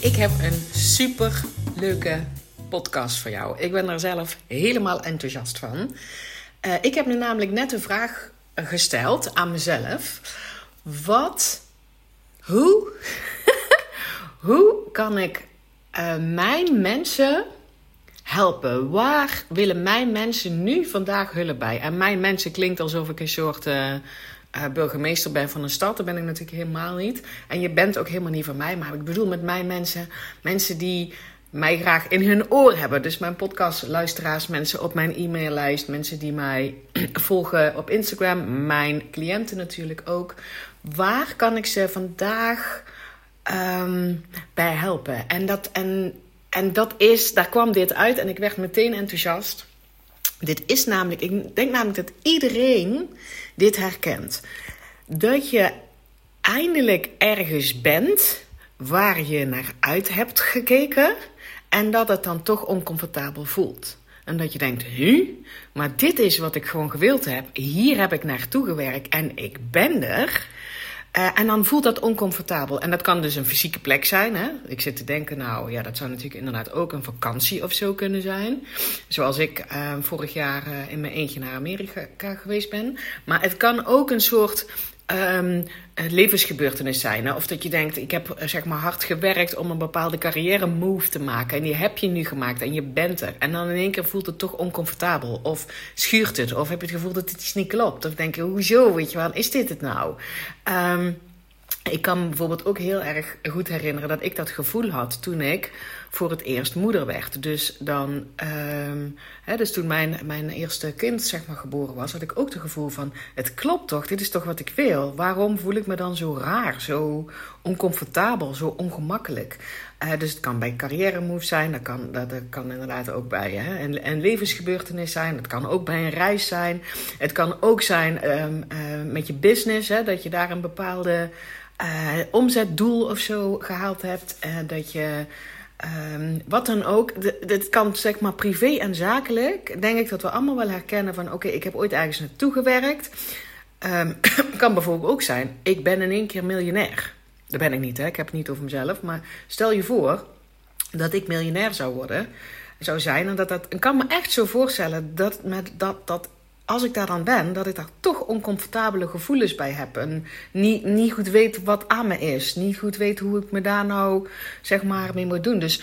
ik heb een super leuke podcast voor jou. Ik ben er zelf helemaal enthousiast van. Uh, ik heb nu namelijk net een vraag gesteld aan mezelf. Wat, hoe, hoe kan ik uh, mijn mensen helpen? Waar willen mijn mensen nu vandaag hulp bij? En mijn mensen klinkt alsof ik een soort uh, uh, burgemeester ben van een stad. Dat ben ik natuurlijk helemaal niet. En je bent ook helemaal niet van mij. Maar ik bedoel met mijn mensen, mensen die mij graag in hun oor hebben. Dus mijn podcastluisteraars, mensen op mijn e-maillijst, mensen die mij volgen op Instagram, mijn cliënten natuurlijk ook. Waar kan ik ze vandaag um, bij helpen? En dat, en, en dat is, daar kwam dit uit en ik werd meteen enthousiast. Dit is namelijk, ik denk namelijk dat iedereen dit herkent. Dat je eindelijk ergens bent waar je naar uit hebt gekeken en dat het dan toch oncomfortabel voelt. En dat je denkt, hu, maar dit is wat ik gewoon gewild heb. Hier heb ik naartoe gewerkt en ik ben er. Uh, en dan voelt dat oncomfortabel. En dat kan dus een fysieke plek zijn. Hè? Ik zit te denken, nou ja, dat zou natuurlijk inderdaad ook een vakantie of zo kunnen zijn. Zoals ik uh, vorig jaar uh, in mijn eentje naar Amerika geweest ben. Maar het kan ook een soort um, levensgebeurtenis zijn. Of dat je denkt, ik heb zeg maar hard gewerkt om een bepaalde carrière move te maken. En die heb je nu gemaakt en je bent er. En dan in één keer voelt het toch oncomfortabel. Of schuurt het. Of heb je het gevoel dat het iets niet klopt. Of denk je, hoezo, weet je wel, is dit het nou? Um, ik kan me bijvoorbeeld ook heel erg goed herinneren dat ik dat gevoel had toen ik voor het eerst moeder werd. Dus dan, um, hè, dus toen mijn, mijn eerste kind zeg maar geboren was, had ik ook het gevoel van: het klopt toch, dit is toch wat ik wil. Waarom voel ik me dan zo raar, zo oncomfortabel, zo ongemakkelijk? Uh, dus het kan bij carrière move zijn, dat kan, dat, kan inderdaad ook bij hè, een, een levensgebeurtenis zijn, het kan ook bij een reis zijn, het kan ook zijn um, uh, met je business, hè, dat je daar een bepaalde uh, omzetdoel of zo gehaald hebt. Uh, dat je. Um, wat dan ook. Dit kan zeg maar privé en zakelijk. Denk ik dat we allemaal wel herkennen van: oké, ik heb ooit ergens naartoe gewerkt. Um, kan bijvoorbeeld ook zijn: ik ben in één keer miljonair. Dat ben ik niet, hè? ik heb het niet over mezelf. Maar stel je voor dat ik miljonair zou worden. Zou zijn. En dat dat. Ik kan me echt zo voorstellen dat, met, dat, dat als ik daar dan ben, dat ik daar toch oncomfortabele gevoelens bij heb. En niet, niet goed weet wat aan me is. Niet goed weet hoe ik me daar nou zeg maar mee moet doen. Dus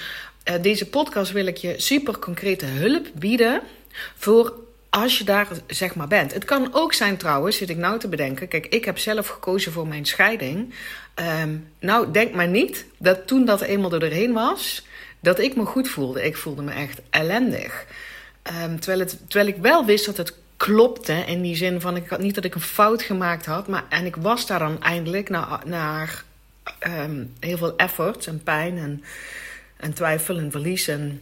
uh, deze podcast wil ik je super concrete hulp bieden voor als je daar zeg maar bent. Het kan ook zijn trouwens, zit ik nou te bedenken. Kijk, ik heb zelf gekozen voor mijn scheiding. Um, nou, denk maar niet dat toen dat eenmaal er doorheen was, dat ik me goed voelde. Ik voelde me echt ellendig. Um, terwijl, het, terwijl ik wel wist dat het klopte. In die zin van, ik had niet dat ik een fout gemaakt had. Maar, en ik was daar dan eindelijk naar, naar um, heel veel effort en pijn en, en twijfel en verlies. En,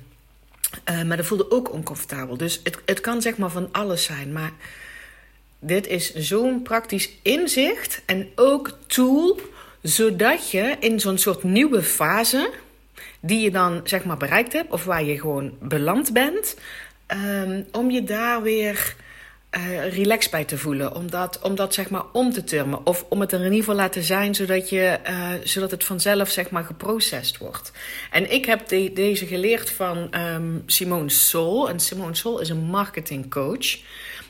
uh, maar dat voelde ook oncomfortabel. Dus het, het kan zeg maar van alles zijn. Maar dit is zo'n praktisch inzicht en ook tool. Zodat je in zo'n soort nieuwe fase die je dan zeg maar bereikt hebt, of waar je gewoon beland bent, um, om je daar weer uh, relaxed bij te voelen. Om dat, om zeg maar om te turmen. Of om het er in ieder geval laten zijn, zodat, je, uh, zodat het vanzelf zeg maar geprocessed wordt. En ik heb de, deze geleerd van um, Simone Sol. En Simone Sol is een marketingcoach.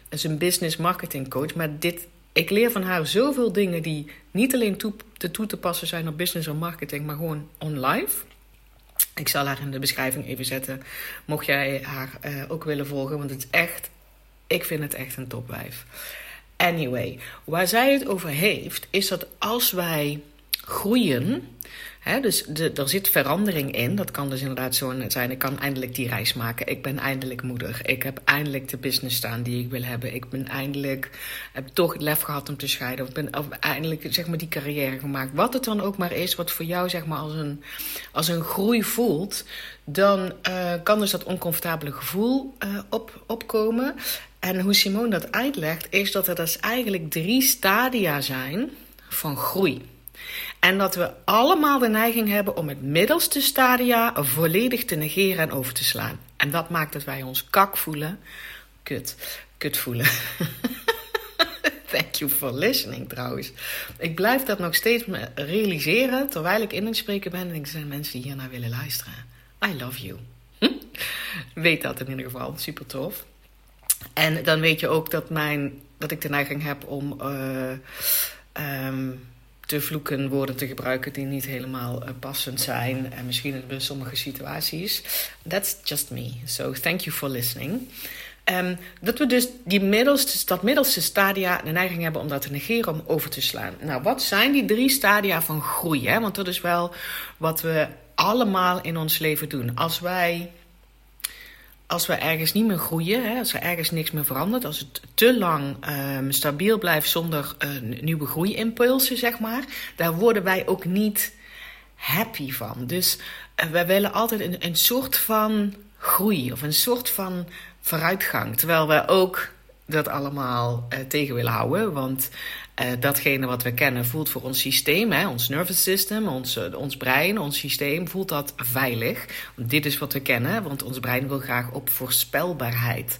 Is een business marketing coach. Maar dit, ik leer van haar zoveel dingen die niet alleen toe te, toe te passen zijn op business of marketing, maar gewoon online. Ik zal haar in de beschrijving even zetten, mocht jij haar uh, ook willen volgen. Want het is echt ik vind het echt een topwijf. Anyway, waar zij het over heeft, is dat als wij groeien. Dus de, er zit verandering in. Dat kan dus inderdaad zo zijn. Ik kan eindelijk die reis maken. Ik ben eindelijk moeder. Ik heb eindelijk de business staan die ik wil hebben. Ik ben eindelijk. Heb toch het lef gehad om te scheiden. Of ben eindelijk zeg maar die carrière gemaakt. Wat het dan ook maar is. Wat voor jou zeg maar als een, als een groei voelt. Dan uh, kan dus dat oncomfortabele gevoel uh, op, opkomen. En hoe Simone dat uitlegt, is dat er dus eigenlijk drie stadia zijn van groei. En dat we allemaal de neiging hebben om het middelste stadia volledig te negeren en over te slaan. En dat maakt dat wij ons kak voelen. Kut. Kut voelen. Thank you for listening trouwens. Ik blijf dat nog steeds me realiseren terwijl ik in het spreken ben. En ik zijn mensen die hiernaar willen luisteren. I love you. Weet dat in ieder geval. Super tof. En dan weet je ook dat, mijn, dat ik de neiging heb om uh, um, te vloeken, woorden te gebruiken die niet helemaal uh, passend zijn. En misschien in sommige situaties. That's just me. So thank you for listening. Um, dat we dus die middelste, dat middelste stadia de neiging hebben om dat te negeren, om over te slaan. Nou, wat zijn die drie stadia van groei? Hè? Want dat is wel wat we allemaal in ons leven doen. Als wij als we ergens niet meer groeien, hè, als er ergens niks meer verandert, als het te lang um, stabiel blijft zonder uh, nieuwe groeiimpulsen, zeg maar, daar worden wij ook niet happy van. Dus uh, wij willen altijd een, een soort van groei of een soort van vooruitgang. Terwijl we ook dat allemaal uh, tegen willen houden. Want uh, datgene wat we kennen voelt voor ons systeem, hè, ons nervous system, ons, uh, ons brein, ons systeem, voelt dat veilig. Dit is wat we kennen, want ons brein wil graag op voorspelbaarheid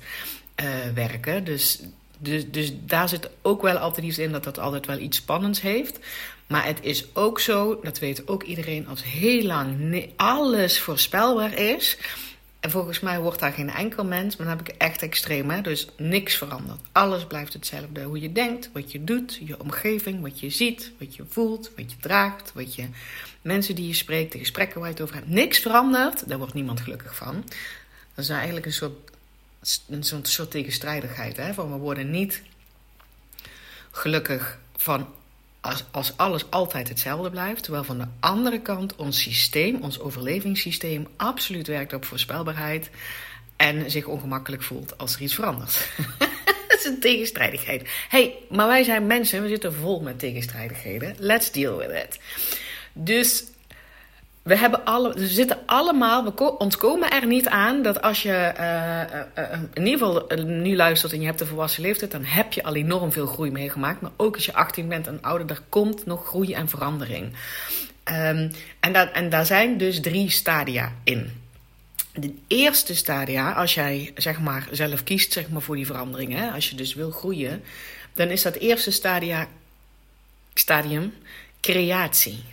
werken. Dus, dus, dus daar zit ook wel altijd iets in dat dat altijd wel iets spannends heeft. Maar het is ook zo, dat weet ook iedereen, als heel lang alles voorspelbaar is en volgens mij wordt daar geen enkel mens, maar dan heb ik echt extreem. Hè? Dus niks verandert. Alles blijft hetzelfde. Hoe je denkt, wat je doet, je omgeving, wat je ziet, wat je voelt, wat je draagt, wat je mensen die je spreekt, de gesprekken waar je het over hebt. Niks verandert, daar wordt niemand gelukkig van. Dat is eigenlijk een soort, een soort, soort tegenstrijdigheid. Hè? Van we worden niet gelukkig van als, als alles altijd hetzelfde blijft. Terwijl van de andere kant ons systeem, ons overlevingssysteem, absoluut werkt op voorspelbaarheid. En zich ongemakkelijk voelt als er iets verandert. dat is een tegenstrijdigheid. hey, maar wij zijn mensen, we zitten vol met tegenstrijdigheden. Let's deal with it. Dus we, hebben alle, zitten allemaal, we ontkomen er niet aan dat als je uh, uh, in ieder geval nu luistert en je hebt een volwassen leeftijd, dan heb je al enorm veel groei meegemaakt. Maar ook als je 18 bent en ouder, er komt nog groei en verandering. Um, en, dat, en daar zijn dus drie stadia in. De eerste stadia, als jij zeg maar zelf kiest zeg maar, voor die verandering, hè, als je dus wil groeien, dan is dat eerste stadia, stadium creatie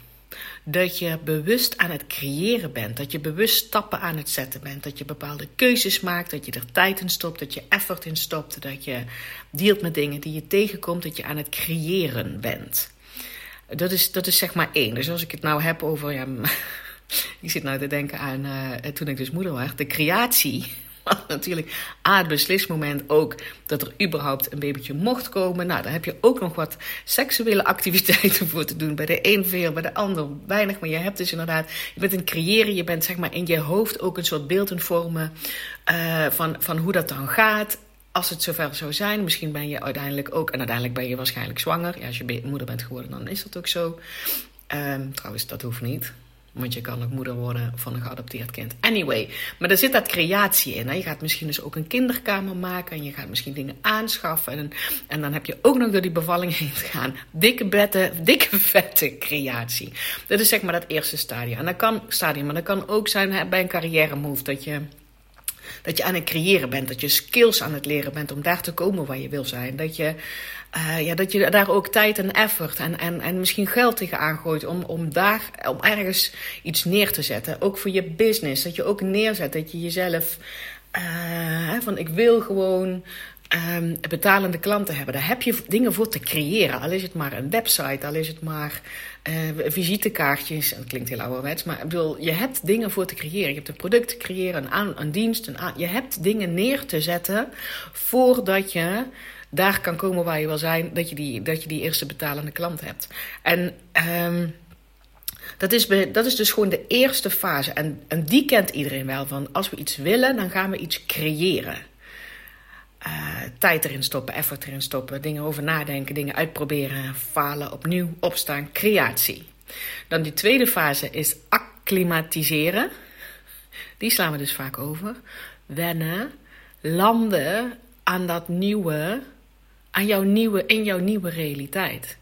dat je bewust aan het creëren bent. Dat je bewust stappen aan het zetten bent. Dat je bepaalde keuzes maakt. Dat je er tijd in stopt. Dat je effort in stopt. Dat je dealt met dingen die je tegenkomt. Dat je aan het creëren bent. Dat is, dat is zeg maar één. Dus als ik het nou heb over. Ja, ik zit nou te denken aan uh, toen ik dus moeder werd. De creatie natuurlijk A, het beslismoment ook dat er überhaupt een babytje mocht komen. Nou, daar heb je ook nog wat seksuele activiteiten voor te doen. Bij de een veel, bij de ander weinig. Maar je hebt dus inderdaad, je bent een creëren. Je bent zeg maar in je hoofd ook een soort beeld in vormen uh, van, van hoe dat dan gaat als het zover zou zijn, misschien ben je uiteindelijk ook, en uiteindelijk ben je waarschijnlijk zwanger. Ja, als je moeder bent geworden, dan is dat ook zo. Um, trouwens, dat hoeft niet. Want je kan ook moeder worden van een geadopteerd kind. Anyway, maar er zit dat creatie in. Hè? Je gaat misschien dus ook een kinderkamer maken. En je gaat misschien dingen aanschaffen. En, en dan heb je ook nog door die bevalling heen te gaan. Dikke betten, dikke vette creatie. Dat is zeg maar dat eerste stadium. En dat kan, stadium, maar dat kan ook zijn hè, bij een carrière move. Dat je dat je aan het creëren bent, dat je skills aan het leren bent om daar te komen waar je wil zijn. Dat je, uh, ja, dat je daar ook tijd en effort en, en, en misschien geld tegen aangooit om, om daar om ergens iets neer te zetten. Ook voor je business, dat je ook neerzet, dat je jezelf uh, van ik wil gewoon um, betalende klanten hebben. Daar heb je dingen voor te creëren. Al is het maar een website, al is het maar uh, visitekaartjes. Dat klinkt heel ouderwets, maar ik bedoel, je hebt dingen voor te creëren. Je hebt een product te creëren, een, aan, een dienst. Een je hebt dingen neer te zetten voordat je daar kan komen waar je wil zijn, dat je die, dat je die eerste betalende klant hebt. En um, dat is, dat is dus gewoon de eerste fase. En, en die kent iedereen wel. Van als we iets willen, dan gaan we iets creëren. Uh, tijd erin stoppen, effort erin stoppen, dingen over nadenken, dingen uitproberen, falen, opnieuw, opstaan, creatie. Dan die tweede fase is acclimatiseren. Die slaan we dus vaak over. Wennen, landen aan dat nieuwe, aan jouw nieuwe, in jouw nieuwe realiteit.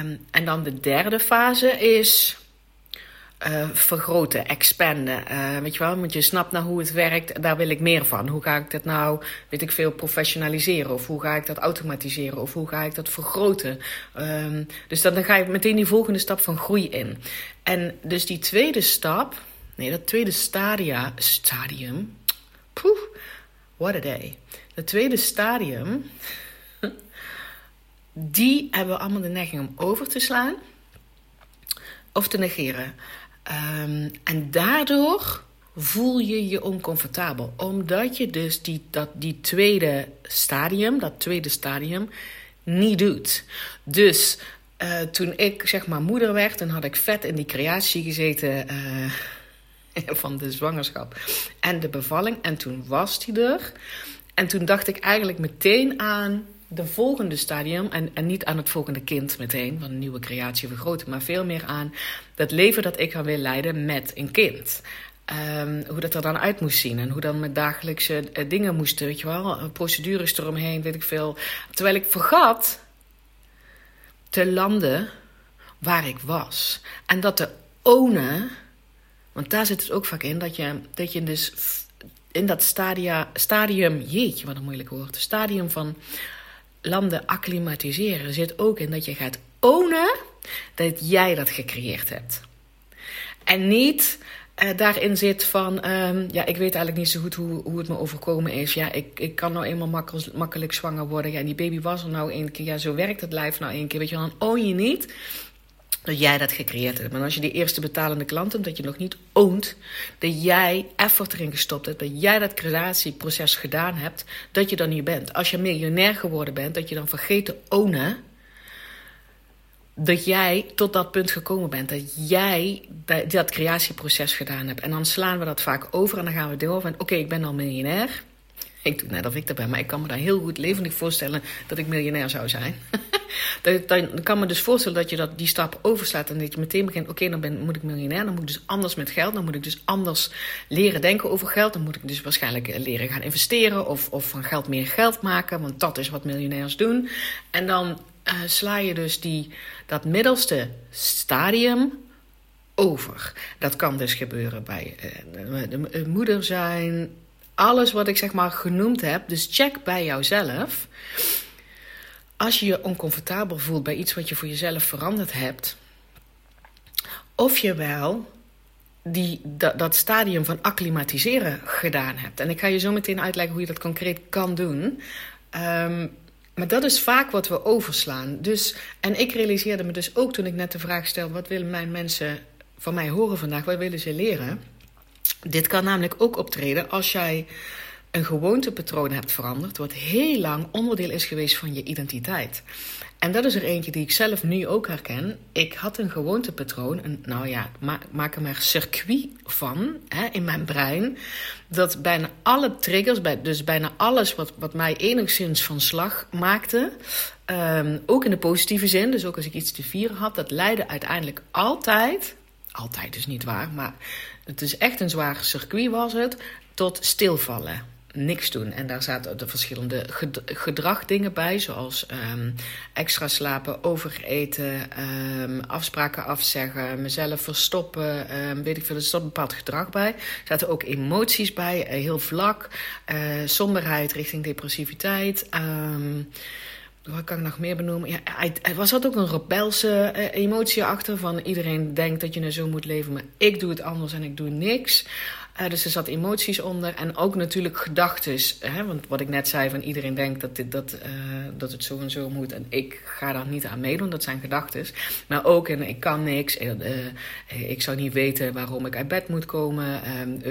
Um, en dan de derde fase is uh, vergroten, expanden. Uh, weet je wel, want je snapt nou hoe het werkt, daar wil ik meer van. Hoe ga ik dat nou, weet ik veel, professionaliseren? Of hoe ga ik dat automatiseren? Of hoe ga ik dat vergroten? Um, dus dan, dan ga je meteen die volgende stap van groei in. En dus die tweede stap, nee, dat tweede stadia, stadium, poeh, what a day. Het tweede stadium, die hebben we allemaal de neiging om over te slaan of te negeren. Um, en daardoor voel je je oncomfortabel. Omdat je dus die, dat, die tweede stadium, dat tweede stadium, niet doet. Dus uh, toen ik zeg maar moeder werd, dan had ik vet in die creatie gezeten uh, van de zwangerschap en de bevalling. En toen was die er. En toen dacht ik eigenlijk meteen aan de volgende stadium, en, en niet aan het volgende kind meteen, van een nieuwe creatie vergroten, maar veel meer aan dat leven dat ik ga wil leiden met een kind. Um, hoe dat er dan uit moest zien en hoe dan met dagelijkse uh, dingen moesten, weet je wel, eh, procedures eromheen, weet ik veel. Terwijl ik vergat te landen waar ik was. En dat te ownen, want daar zit het ook vaak in, dat je, dat je dus in dat stadia, stadium, jeetje, wat een moeilijk woord, stadium van landen acclimatiseren zit ook in dat je gaat ownen dat jij dat gecreëerd hebt. En niet uh, daarin zit van, um, ja, ik weet eigenlijk niet zo goed hoe, hoe het me overkomen is. Ja, ik, ik kan nou eenmaal makkelijk, makkelijk zwanger worden. Ja, en die baby was er nou één keer. Ja, zo werkt het lijf nou één keer. Weet je, dan own je niet dat jij dat gecreëerd hebt. Maar als je die eerste betalende klant hebt, dat je nog niet oont dat jij effort erin gestopt hebt, dat jij dat creatieproces gedaan hebt, dat je dan niet bent. Als je miljonair geworden bent, dat je dan vergeet te ownen dat jij tot dat punt gekomen bent. Dat jij dat creatieproces gedaan hebt. En dan slaan we dat vaak over en dan gaan we door van... oké, ik ben al miljonair. Ik doe net of ik er ben, maar ik kan me daar heel goed levendig voorstellen... dat ik miljonair zou zijn. dan kan me dus voorstellen dat je dat, die stap overslaat... en dat je meteen begint, oké, dan ben, moet ik miljonair... dan moet ik dus anders met geld, dan moet ik dus anders leren denken over geld... dan moet ik dus waarschijnlijk eh, leren gaan investeren... of, of van geld meer geld maken, want dat is wat miljonairs doen. En dan uh, sla je dus die, dat middelste stadium over. Dat kan dus gebeuren bij de, de moeder zijn, alles wat ik zeg maar genoemd heb. Dus check bij jouzelf. Als je je oncomfortabel voelt bij iets wat je voor jezelf veranderd hebt, of je wel die, dat, stadium van acclimatiseren gedaan hebt. En ik ga je zo meteen uitleggen hoe je dat concreet kan doen. Um, maar dat is vaak wat we overslaan. Dus, en ik realiseerde me dus ook toen ik net de vraag stelde: wat willen mijn mensen van mij horen vandaag? Wat willen ze leren? Dit kan namelijk ook optreden als jij een gewoontepatroon hebt veranderd, wat heel lang onderdeel is geweest van je identiteit. En dat is er eentje die ik zelf nu ook herken. Ik had een gewoontepatroon, een, nou ja, maak er maar circuit van hè, in mijn brein. Dat bijna alle triggers, dus bijna alles wat, wat mij enigszins van slag maakte, um, ook in de positieve zin, dus ook als ik iets te vieren had, dat leidde uiteindelijk altijd, altijd is niet waar, maar het is echt een zwaar circuit was het, tot stilvallen niks doen. En daar zaten de verschillende gedragdingen bij, zoals um, extra slapen, overeten, um, afspraken afzeggen, mezelf verstoppen, um, weet ik veel. Er zat een bepaald gedrag bij. Er zaten ook emoties bij, uh, heel vlak, uh, somberheid richting depressiviteit. Wat kan ik nog meer benoemen? Ja, was ook een rebelse uh, emotie achter van iedereen denkt dat je nou zo moet leven, maar ik doe het anders en ik doe niks. Uh, dus er zat emoties onder en ook natuurlijk gedachten. Want wat ik net zei, van iedereen denkt dat, dit, dat, uh, dat het zo en zo moet. En ik ga daar niet aan meedoen, dat zijn gedachten. Maar ook in ik kan niks, uh, ik zou niet weten waarom ik uit bed moet komen,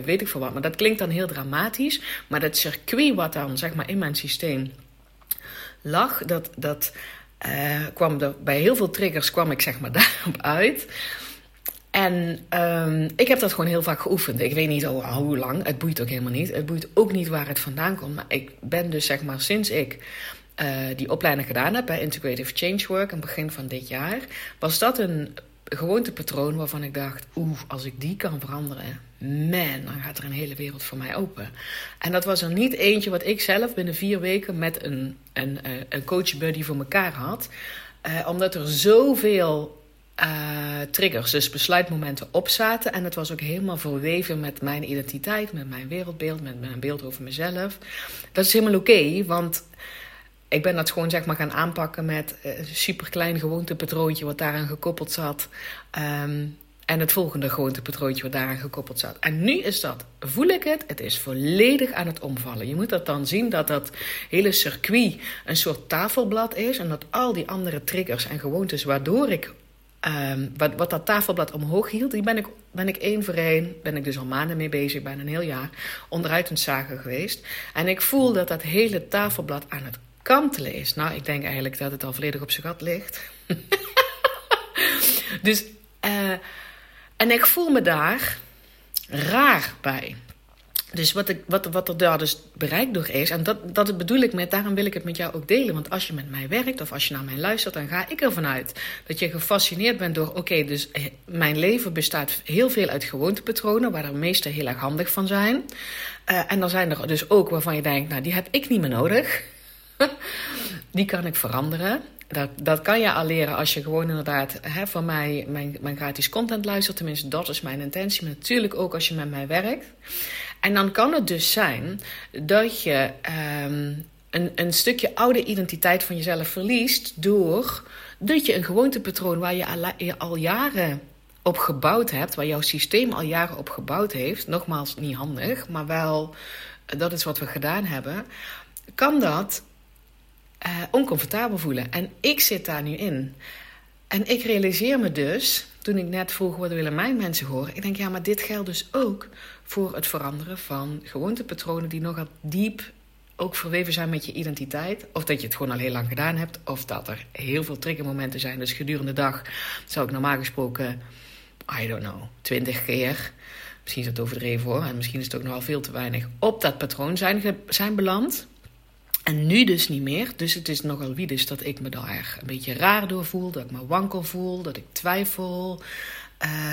weet ik veel wat. Maar dat klinkt dan heel dramatisch. Maar dat circuit wat dan zeg maar in mijn systeem lag, dat, dat kwam er, bij heel veel triggers kwam ik zeg maar daarop uit. En um, ik heb dat gewoon heel vaak geoefend. Ik weet niet al, hoe lang. Het boeit ook helemaal niet. Het boeit ook niet waar het vandaan komt. Maar ik ben dus zeg maar sinds ik uh, die opleiding gedaan heb bij Integrative Change Work, aan het begin van dit jaar, was dat een gewoontepatroon waarvan ik dacht: oeh, als ik die kan veranderen, man, dan gaat er een hele wereld voor mij open. En dat was er niet eentje wat ik zelf binnen vier weken met een, een, eh, een coach buddy voor elkaar had. Uh, omdat er zoveel uh, triggers, dus besluitmomenten op zaten. En het was ook helemaal verweven met mijn identiteit, met mijn wereldbeeld, met mijn beeld over mezelf. Dat is helemaal oké, want ik ben dat gewoon zeg maar gaan aanpakken met een superklein gewoontepatroontje wat daaraan gekoppeld zat. Um, en het volgende gewoontepatroontje wat daaraan gekoppeld zat. En nu is dat, voel ik het, het is volledig aan het omvallen. Je moet dat dan zien dat dat hele circuit een soort tafelblad is. En dat al die andere triggers en gewoontes waardoor ik, um, wat, wat dat tafelblad omhoog hield, die ben ik, ben ik één voor één, ben ik dus al maanden mee bezig, bijna een heel jaar, onderuit een zagen geweest. En ik voel dat dat hele tafelblad aan het kantelen is. Nou, ik denk eigenlijk dat het al volledig op zijn gat ligt. dus... Uh, en ik voel me daar raar bij. Dus wat, ik, wat, wat er daar dus bereikt door is, en dat, dat bedoel ik met, daarom wil ik het met jou ook delen. Want als je met mij werkt of als je naar mij luistert, dan ga ik ervan uit dat je gefascineerd bent door: oké, dus eh, mijn leven bestaat heel veel uit gewoontepatronen, waar de meeste heel erg handig van zijn. Uh, en dan zijn er dus ook waarvan je denkt: nou, die heb ik niet meer nodig. die kan ik veranderen. Dat, dat kan je al leren als je gewoon inderdaad hè, van mij mijn, mijn gratis content luistert. Tenminste, dat is mijn intentie. Natuurlijk ook als je met mij werkt. En dan kan het dus zijn dat je um, een, een stukje oude identiteit van jezelf verliest. Door dat je een gewoontepatroon waar je je al jaren op gebouwd hebt. Waar jouw systeem al jaren op gebouwd heeft. Nogmaals, niet handig. Maar wel, dat is wat we gedaan hebben. Kan dat uh, oncomfortabel voelen. En ik zit daar nu in. En ik realiseer me dus, toen ik net vroeg wat willen mijn mensen horen, ik denk ja, maar dit geldt dus ook voor het veranderen van gewoontepatronen die nogal diep ook verweven zijn met je identiteit. Of dat je het gewoon al heel lang gedaan hebt. Of dat er heel veel triggermomenten zijn. Dus gedurende de dag zou ik normaal gesproken, I don't know, twintig keer. Misschien is het overdreven hoor. En misschien is het ook nogal veel te weinig. Op dat patroon zijn, zijn beland. En nu dus niet meer. Dus het is nogal wie dus dat ik me daar een beetje raar door voel. Dat ik me wankel voel. Dat ik twijfel.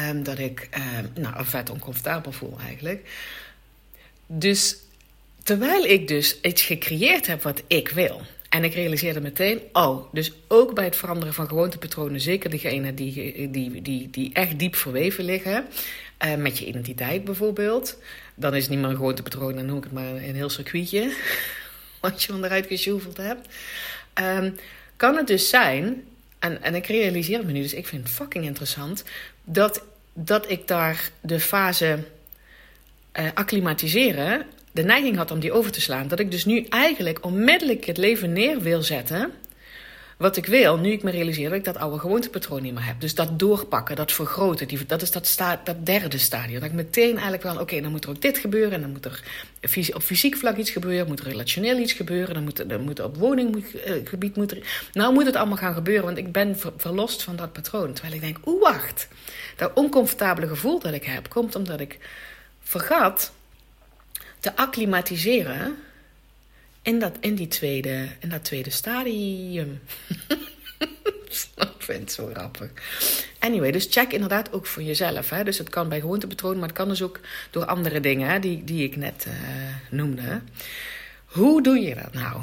Um, dat ik um, nou, vet oncomfortabel voel eigenlijk. Dus terwijl ik dus iets gecreëerd heb wat ik wil. En ik realiseerde meteen, oh, dus ook bij het veranderen van gewoontepatronen, zeker degene die, die, die, die echt diep verweven liggen, uh, met je identiteit bijvoorbeeld, dan is het niet meer een gewoontepatroon, dan noem ik het maar een heel circuitje wat je onderuit gesjoeveld hebt. Um, kan het dus zijn, en, en ik realiseer me nu, dus ik vind het fucking interessant, dat, dat ik daar de fase uh, acclimatiseren de neiging had om die over te slaan. Dat ik dus nu eigenlijk onmiddellijk het leven neer wil zetten wat ik wil, nu ik me realiseer dat ik dat oude gewoontepatroon niet meer heb. Dus dat doorpakken, dat vergroten, die, dat is dat, dat derde stadium. Dat ik meteen eigenlijk wel, oké, dan moet er ook dit gebeuren. En dan moet er op fysiek vlak iets gebeuren, moet er relationeel iets gebeuren. Dan moet, dan moet er op woninggebied, moet er, nou moet het allemaal gaan gebeuren. Want ik ben verlost van dat patroon. Terwijl ik denk, oeh, wacht. Dat oncomfortabele gevoel dat ik heb, komt omdat ik vergat te acclimatiseren in dat, in die tweede, in dat tweede stadium. ik vind het zo grappig. Anyway, dus check inderdaad ook voor jezelf. Hè? Dus het kan bij gewoontepatronen, maar het kan dus ook door andere dingen hè, die, die ik net uh, noemde. Hoe doe je dat nou?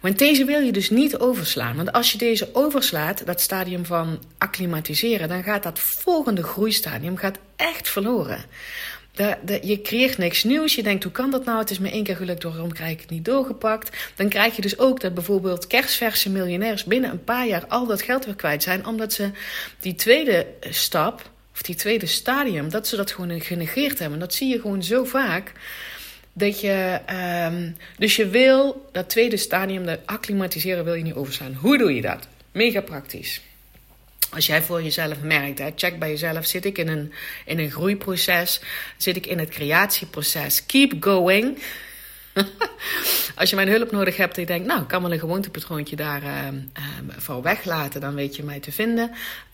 Want deze wil je dus niet overslaan. Want als je deze overslaat, dat stadium van acclimatiseren, dan gaat dat volgende groeistadium gaat echt verloren je creëert niks nieuws. Je denkt, hoe kan dat nou? Het is me één keer gelukt, waarom krijg ik het niet doorgepakt? Dan krijg je dus ook dat bijvoorbeeld kerstverse miljonairs binnen een paar jaar al dat geld weer kwijt zijn, omdat ze die tweede stap, of die tweede stadium, dat ze dat gewoon genegeerd hebben. Dat zie je gewoon zo vaak. Dat je, um, dus je wil dat tweede stadium, dat acclimatiseren, wil je niet overslaan. Hoe doe je dat? Mega praktisch. Als jij voor jezelf merkt, hè, check bij jezelf, zit ik in een, in een groeiproces, zit ik in het creatieproces, keep going. Als je mijn hulp nodig hebt en je denkt, nou, ik kan wel een gewoontepatroontje daar uh, voor weglaten, dan weet je mij te vinden.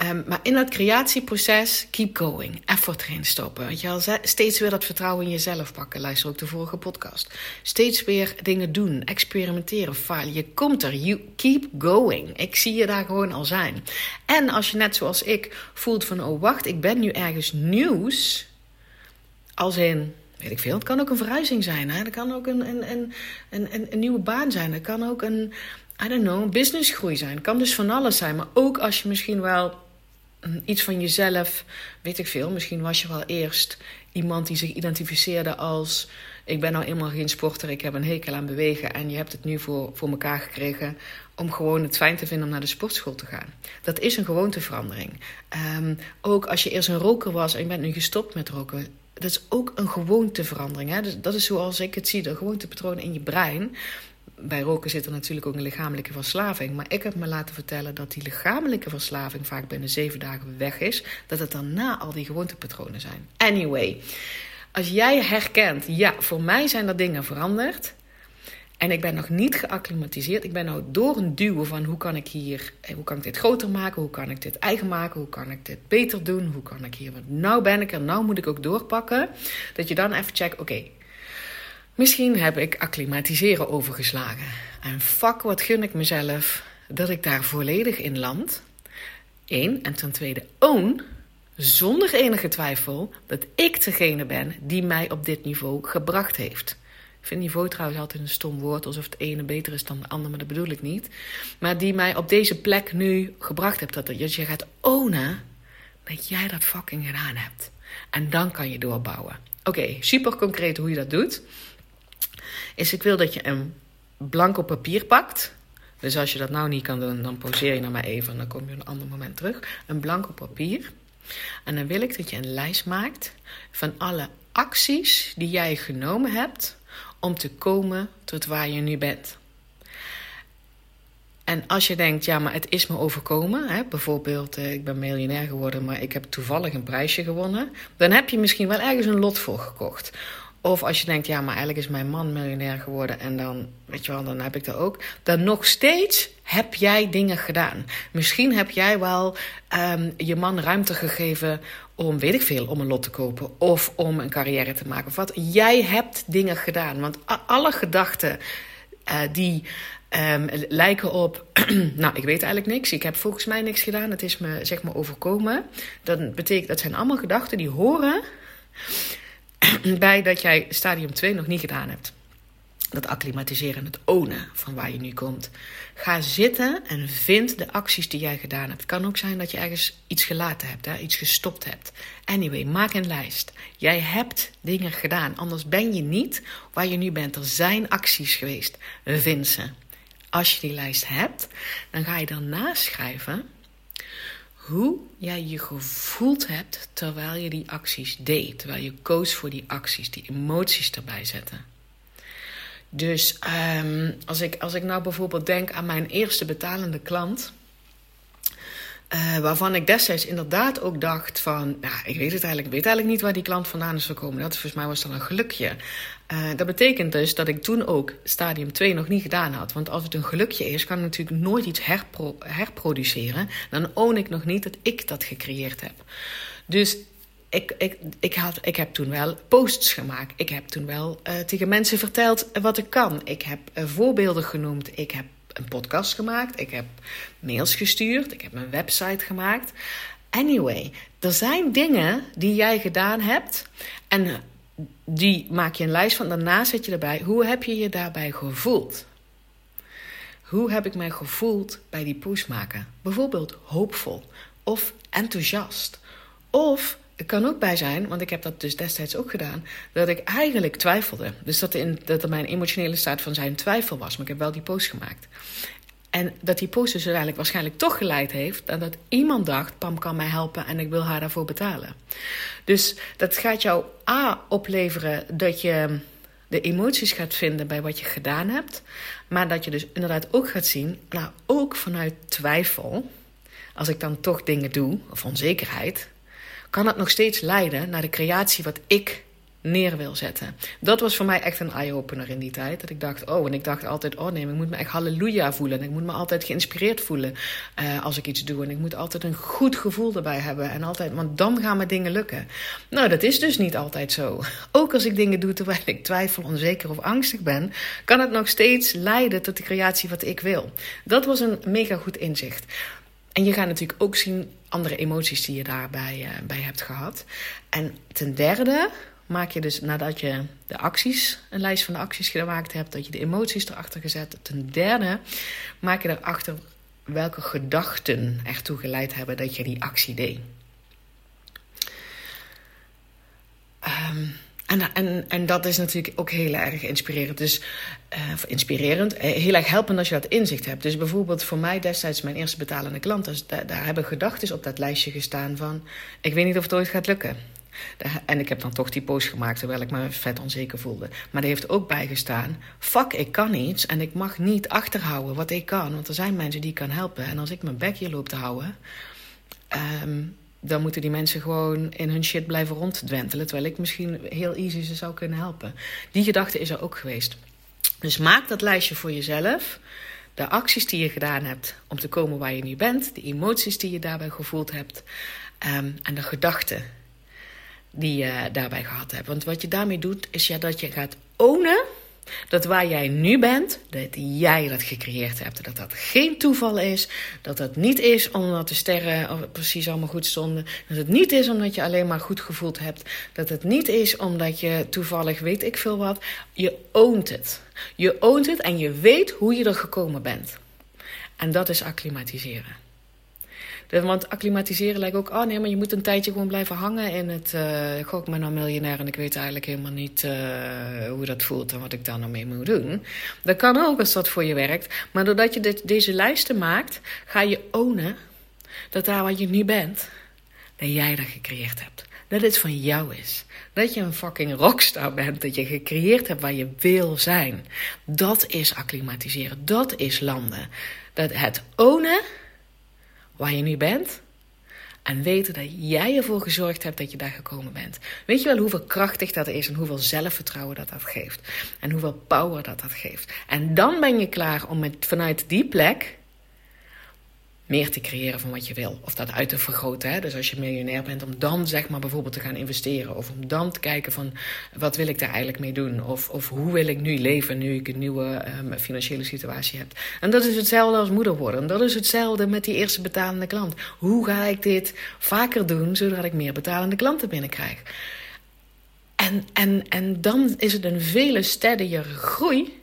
Um, maar in dat creatieproces, keep going. Effort erin stoppen. Weet je wel, steeds weer dat vertrouwen in jezelf pakken. Luister ook de vorige podcast. Steeds weer dingen doen, experimenteren, falen. Je komt er. You keep going. Ik zie je daar gewoon al zijn. En als je net zoals ik voelt van, oh wacht, ik ben nu ergens nieuws. Als in weet ik veel. Het kan ook een verhuizing zijn. Het kan ook een, een, een, een, een nieuwe baan zijn. Het kan ook een, I don't know, businessgroei zijn. Het kan dus van alles zijn. Maar ook als je misschien wel mm, iets van jezelf, weet ik veel. Misschien was je wel eerst iemand die zich identificeerde als: Ik ben nou eenmaal geen sporter, ik heb een hekel aan bewegen. En je hebt het nu voor, voor elkaar gekregen om gewoon het fijn te vinden om naar de sportschool te gaan. Dat is een gewoonteverandering. Um, ook als je eerst een roker was en je bent nu gestopt met roken. Dat is ook een gewoonteverandering. Hè? Dus dat is zoals ik het zie, de gewoontepatronen in je brein bij roken zit er natuurlijk ook een lichamelijke verslaving. Maar ik heb me laten vertellen dat die lichamelijke verslaving vaak binnen zeven dagen weg is. Dat het daarna al die gewoontepatronen zijn. Anyway, als jij herkent, ja, voor mij zijn er dingen veranderd. En ik ben nog niet geacclimatiseerd. Ik ben nou door een duwen van hoe kan ik hier, eh, hoe kan ik dit groter maken? Hoe kan ik dit eigen maken? Hoe kan ik dit beter doen? Hoe kan ik hier, want nou ben ik er, nou moet ik ook doorpakken. Dat je dan even checkt, oké, Misschien heb ik acclimatiseren overgeslagen. En fuck, wat gun ik mezelf dat ik daar volledig in land. Eén. En ten tweede, own, zonder enige twijfel, dat ik degene ben die mij op dit niveau gebracht heeft. Ik vind niveau trouwens altijd een stom woord, alsof het ene beter is dan de ander, maar dat bedoel ik niet. Maar die mij op deze plek nu gebracht heeft. Dat je gaat ownen dat jij dat fucking gedaan hebt. En dan kan je doorbouwen. Oké, super concreet hoe je dat doet is ik wil dat je een blanco papier pakt. Dus als je dat nou niet kan doen, dan poseer je naar mij even en dan kom je een ander moment terug. Een blanco papier. En dan wil ik dat je een lijst maakt van alle acties die jij genomen hebt om te komen tot waar je nu bent. En als je denkt, ja, maar het is me overkomen, hè, bijvoorbeeld, eh, ik ben miljonair geworden, maar ik heb toevallig een prijsje gewonnen, dan heb je misschien wel ergens een lot voor gekocht. Of als je denkt, ja, maar eigenlijk is mijn man miljonair geworden en dan, weet je wel, dan heb ik dat ook. Dan nog steeds heb jij dingen gedaan. Misschien heb jij wel um, je man ruimte gegeven om, weet ik veel, om een lot te kopen of om een carrière te maken. Of wat. Jij hebt dingen gedaan. Want alle gedachten uh, die um, lijken op, nou, ik weet eigenlijk niks. Ik heb volgens mij niks gedaan. Het is me, zeg maar, overkomen. Dat betekent, dat zijn allemaal gedachten die horen bij dat jij stadium 2 nog niet gedaan hebt. Dat acclimatiseren, het ownen van waar je nu komt. Ga zitten en vind de acties die jij gedaan hebt. Het kan ook zijn dat je ergens iets gelaten hebt, hè, iets gestopt hebt. Anyway, maak een lijst. Jij hebt dingen gedaan, anders ben je niet waar je nu bent. Er zijn acties geweest. Vind ze. Als je die lijst hebt, dan ga je dan naschrijven hoe jij je gevoeld hebt terwijl je die acties deed. Terwijl je koos voor die acties, die emoties erbij zetten. Dus um, als, ik, als ik nou bijvoorbeeld denk aan mijn eerste betalende klant. Uh, waarvan ik destijds inderdaad ook dacht van, nou, ik weet het eigenlijk, ik weet eigenlijk niet waar die klant vandaan is gekomen. Dat volgens mij was dan een gelukje. Uh, dat betekent dus dat ik toen ook stadium 2 nog niet gedaan had. Want als het een gelukje is, kan ik natuurlijk nooit iets herpro herproduceren. Dan own ik nog niet dat ik dat gecreëerd heb. Dus ik, ik, ik, had, ik heb toen wel posts gemaakt. Ik heb toen wel uh, tegen mensen verteld wat ik kan. Ik heb uh, voorbeelden genoemd. Ik heb een podcast gemaakt. Ik heb mails gestuurd. Ik heb een website gemaakt. Anyway, er zijn dingen die jij gedaan hebt. En die maak je een lijst van. Daarna zet je erbij. Hoe heb je je daarbij gevoeld? Hoe heb ik mij gevoeld bij die post maken? Bijvoorbeeld hoopvol of enthousiast. Of het kan ook bij zijn, want ik heb dat dus destijds ook gedaan, dat ik eigenlijk twijfelde. Dus dat, in, dat er mijn emotionele staat van zijn twijfel was. Maar ik heb wel die post gemaakt. En dat die post dus uiteindelijk waarschijnlijk toch geleid heeft aan dat iemand dacht: Pam kan mij helpen en ik wil haar daarvoor betalen. Dus dat gaat jou A opleveren dat je de emoties gaat vinden bij wat je gedaan hebt. Maar dat je dus inderdaad ook gaat zien, nou ook vanuit twijfel, als ik dan toch dingen doe, of onzekerheid, kan het nog steeds leiden naar de creatie wat ik neer wil zetten. Dat was voor mij echt een eye-opener in die tijd. Dat ik dacht, oh, en ik dacht altijd, oh nee, ik moet me echt halleluja voelen. En ik moet me altijd geïnspireerd voelen uh, als ik iets doe. En ik moet altijd een goed gevoel erbij hebben. En altijd, want dan gaan me dingen lukken. Nou, dat is dus niet altijd zo. Ook als ik dingen doe terwijl ik twijfel, onzeker of angstig ben, kan het nog steeds leiden tot de creatie wat ik wil. Dat was een mega goed inzicht. En je gaat natuurlijk ook zien andere emoties die je daarbij uh, bij hebt gehad. En ten derde maak je dus nadat je de acties, een lijst van de acties gemaakt hebt, dat je de emoties erachter gezet. Ten derde maak je erachter welke gedachten ertoe geleid hebben dat je die actie deed. Ehm, en, en, en dat is natuurlijk ook heel erg inspirerend. Dus uh, inspirerend, eh, heel erg helpend als je dat inzicht hebt. Dus bijvoorbeeld voor mij destijds mijn eerste betalende klant, dus daar, daar hebben gedachten op dat lijstje gestaan van: ik weet niet of het ooit gaat lukken. En ik heb dan toch die post gemaakt terwijl ik me vet onzeker voelde. Maar er heeft ook bijgestaan: fuck, ik kan iets en ik mag niet achterhouden wat ik kan. Want er zijn mensen die ik kan helpen. En als ik mijn bekje loop te houden. Um, dan moeten die mensen gewoon in hun shit blijven ronddwentelen. Terwijl ik misschien heel easy ze zou kunnen helpen. Die gedachte is er ook geweest. Dus maak dat lijstje voor jezelf. De acties die je gedaan hebt om te komen waar je nu bent. De emoties die je daarbij gevoeld hebt. Um, en de gedachten die je daarbij gehad hebt. Want wat je daarmee doet, is ja dat je gaat ownen dat waar jij nu bent, dat jij dat gecreëerd hebt. Dat dat geen toeval is. Dat dat niet is omdat de sterren precies allemaal goed stonden. Dat het niet is omdat je alleen maar goed gevoeld hebt. Dat het niet is omdat je toevallig weet ik veel wat. Je oont het. Je oont het en je weet hoe je er gekomen bent. En dat is acclimatiseren. Want acclimatiseren lijkt ook, oh nee, maar je moet een tijdje gewoon blijven hangen in het. Uh, goh, ik ben nou miljonair en ik weet eigenlijk helemaal niet uh, hoe dat voelt en wat ik daar nou mee moet doen. Dat kan ook als dat voor je werkt. Maar doordat je dit, deze lijsten maakt, ga je ownen dat daar wat je nu bent, dat jij dat gecreëerd hebt. Dat het van jou is. Dat je een fucking rockstar bent. Dat je gecreëerd hebt waar je wil zijn. Dat is acclimatiseren. Dat is landen. Dat het ownen waar je nu bent. En weten dat jij ervoor gezorgd hebt dat je daar gekomen bent. Weet je wel hoeveel krachtig dat is en hoeveel zelfvertrouwen dat dat geeft. En hoeveel power dat dat geeft. En dan ben je klaar om met, vanuit die plek meer te creëren van wat je wil. Of dat uit te vergroten. Hè? Dus als je miljonair bent, om dan zeg maar bijvoorbeeld te gaan investeren. Of om dan te kijken van wat wil ik daar eigenlijk mee doen. Of, of hoe wil ik nu leven nu ik een nieuwe um, financiële situatie heb. En dat is hetzelfde als moeder worden. En dat is hetzelfde met die eerste betalende klant. Hoe ga ik dit vaker doen, zodat ik meer betalende klanten binnenkrijg. En, en, en dan is het een vele steadier groei.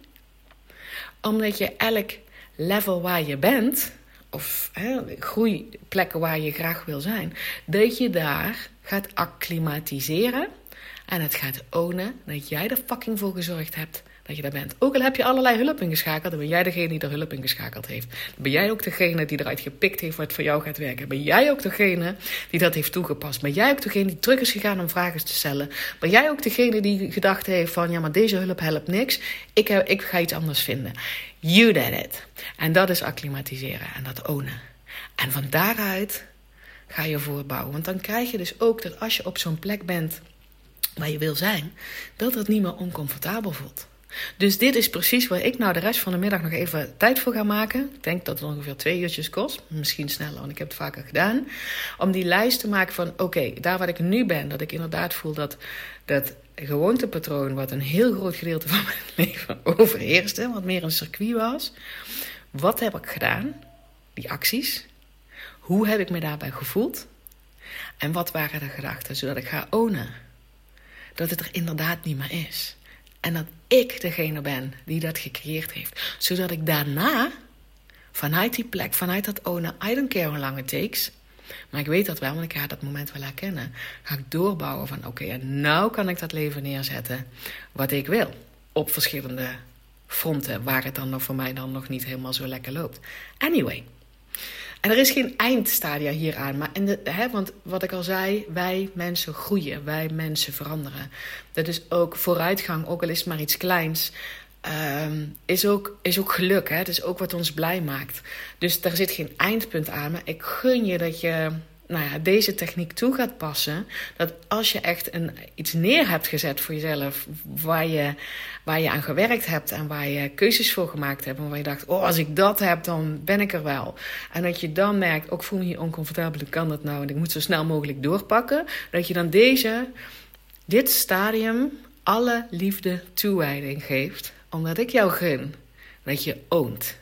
Omdat je elk level waar je bent of hè, groeiplekken waar je graag wil zijn, dat je daar gaat acclimatiseren en het gaat ownen dat jij er fucking voor gezorgd hebt dat je daar bent. Ook al heb je allerlei hulp ingeschakeld, dan ben jij degene die er hulp ingeschakeld heeft. Ben jij ook degene die eruit gepikt heeft wat voor jou gaat werken. Ben jij ook degene die dat heeft toegepast. Ben jij ook degene die terug is gegaan om vragen te stellen. Ben jij ook degene die gedacht heeft van, ja, maar deze hulp helpt niks. Ik, heb, ik ga iets anders vinden. You did it. En dat is acclimatiseren en dat ownen. En van daaruit ga je voorbouwen. Want dan krijg je dus ook dat als je op zo'n plek bent waar je wil zijn, dat het niet meer oncomfortabel voelt. Dus dit is precies waar ik nou de rest van de middag nog even tijd voor ga maken. Ik denk dat het ongeveer twee uurtjes kost. Misschien sneller, want ik heb het vaker gedaan. Om die lijst te maken van, oké, daar waar ik nu ben. Dat ik inderdaad voel dat dat gewoontepatroon... wat een heel groot gedeelte van mijn leven overheerste... wat meer een circuit was. Wat heb ik gedaan? Die acties. Hoe heb ik me daarbij gevoeld? En wat waren de gedachten? Zodat ik ga ownen. Dat het er inderdaad niet meer is. En dat ik degene ben die dat gecreëerd heeft. Zodat ik daarna, vanuit die plek, vanuit dat ownen, I don't care how long it takes. Maar ik weet dat wel, want ik ga dat moment wel herkennen. Ga ik doorbouwen van oké, en nou kan ik dat leven neerzetten wat ik wil. Op verschillende fronten, waar het dan nog voor mij dan nog niet helemaal zo lekker loopt. Anyway, en er is geen eindstadia hieraan. Maar hè, want wat ik al zei, wij mensen groeien, wij mensen veranderen. Dat is ook vooruitgang, ook al is het maar iets kleins. Um, is, ook, is ook geluk. Hè? Het is ook wat ons blij maakt. Dus daar zit geen eindpunt aan. Maar ik gun je dat je nou ja, deze techniek toe gaat passen. Dat als je echt een, iets neer hebt gezet voor jezelf, waar je, waar je aan gewerkt hebt en waar je keuzes voor gemaakt hebt, en waar je dacht: Oh, als ik dat heb, dan ben ik er wel. En dat je dan merkt: Ook voel me je oncomfortabel, ik kan dat nou en ik moet zo snel mogelijk doorpakken. Dat je dan deze, dit stadium alle liefde toewijding geeft, omdat ik jou gun dat je oont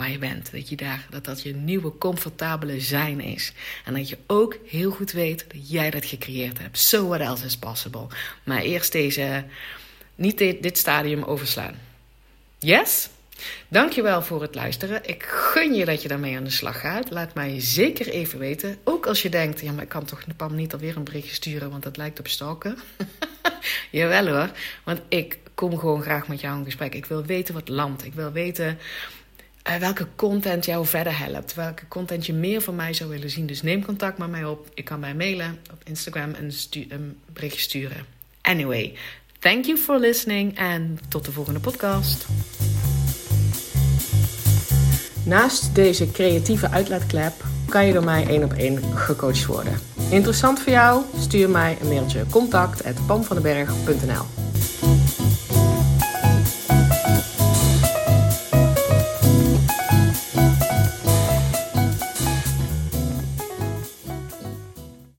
waar je bent. Dat, je daar, dat dat je nieuwe comfortabele zijn is. En dat je ook heel goed weet dat jij dat gecreëerd hebt. So what else is possible. Maar eerst deze, niet dit, dit stadium overslaan. Yes? Dankjewel voor het luisteren. Ik gun je dat je daarmee aan de slag gaat. Laat mij zeker even weten. Ook als je denkt, ja, maar ik kan toch Pam niet alweer een berichtje sturen, want dat lijkt op stalken. Jawel hoor, want ik kom gewoon graag met jou in gesprek. Ik wil weten wat landt. Ik wil weten uh, welke content jou verder helpt. Welke content je meer van mij zou willen zien. Dus neem contact met mij op. Je kan mij mailen op Instagram en een berichtje sturen. Anyway, thank you for listening en tot de volgende podcast. Naast deze creatieve uitlaatklep kan je door mij één op één gecoacht worden. Interessant voor jou? Stuur mij een mailtje contact@pamvandenberg.nl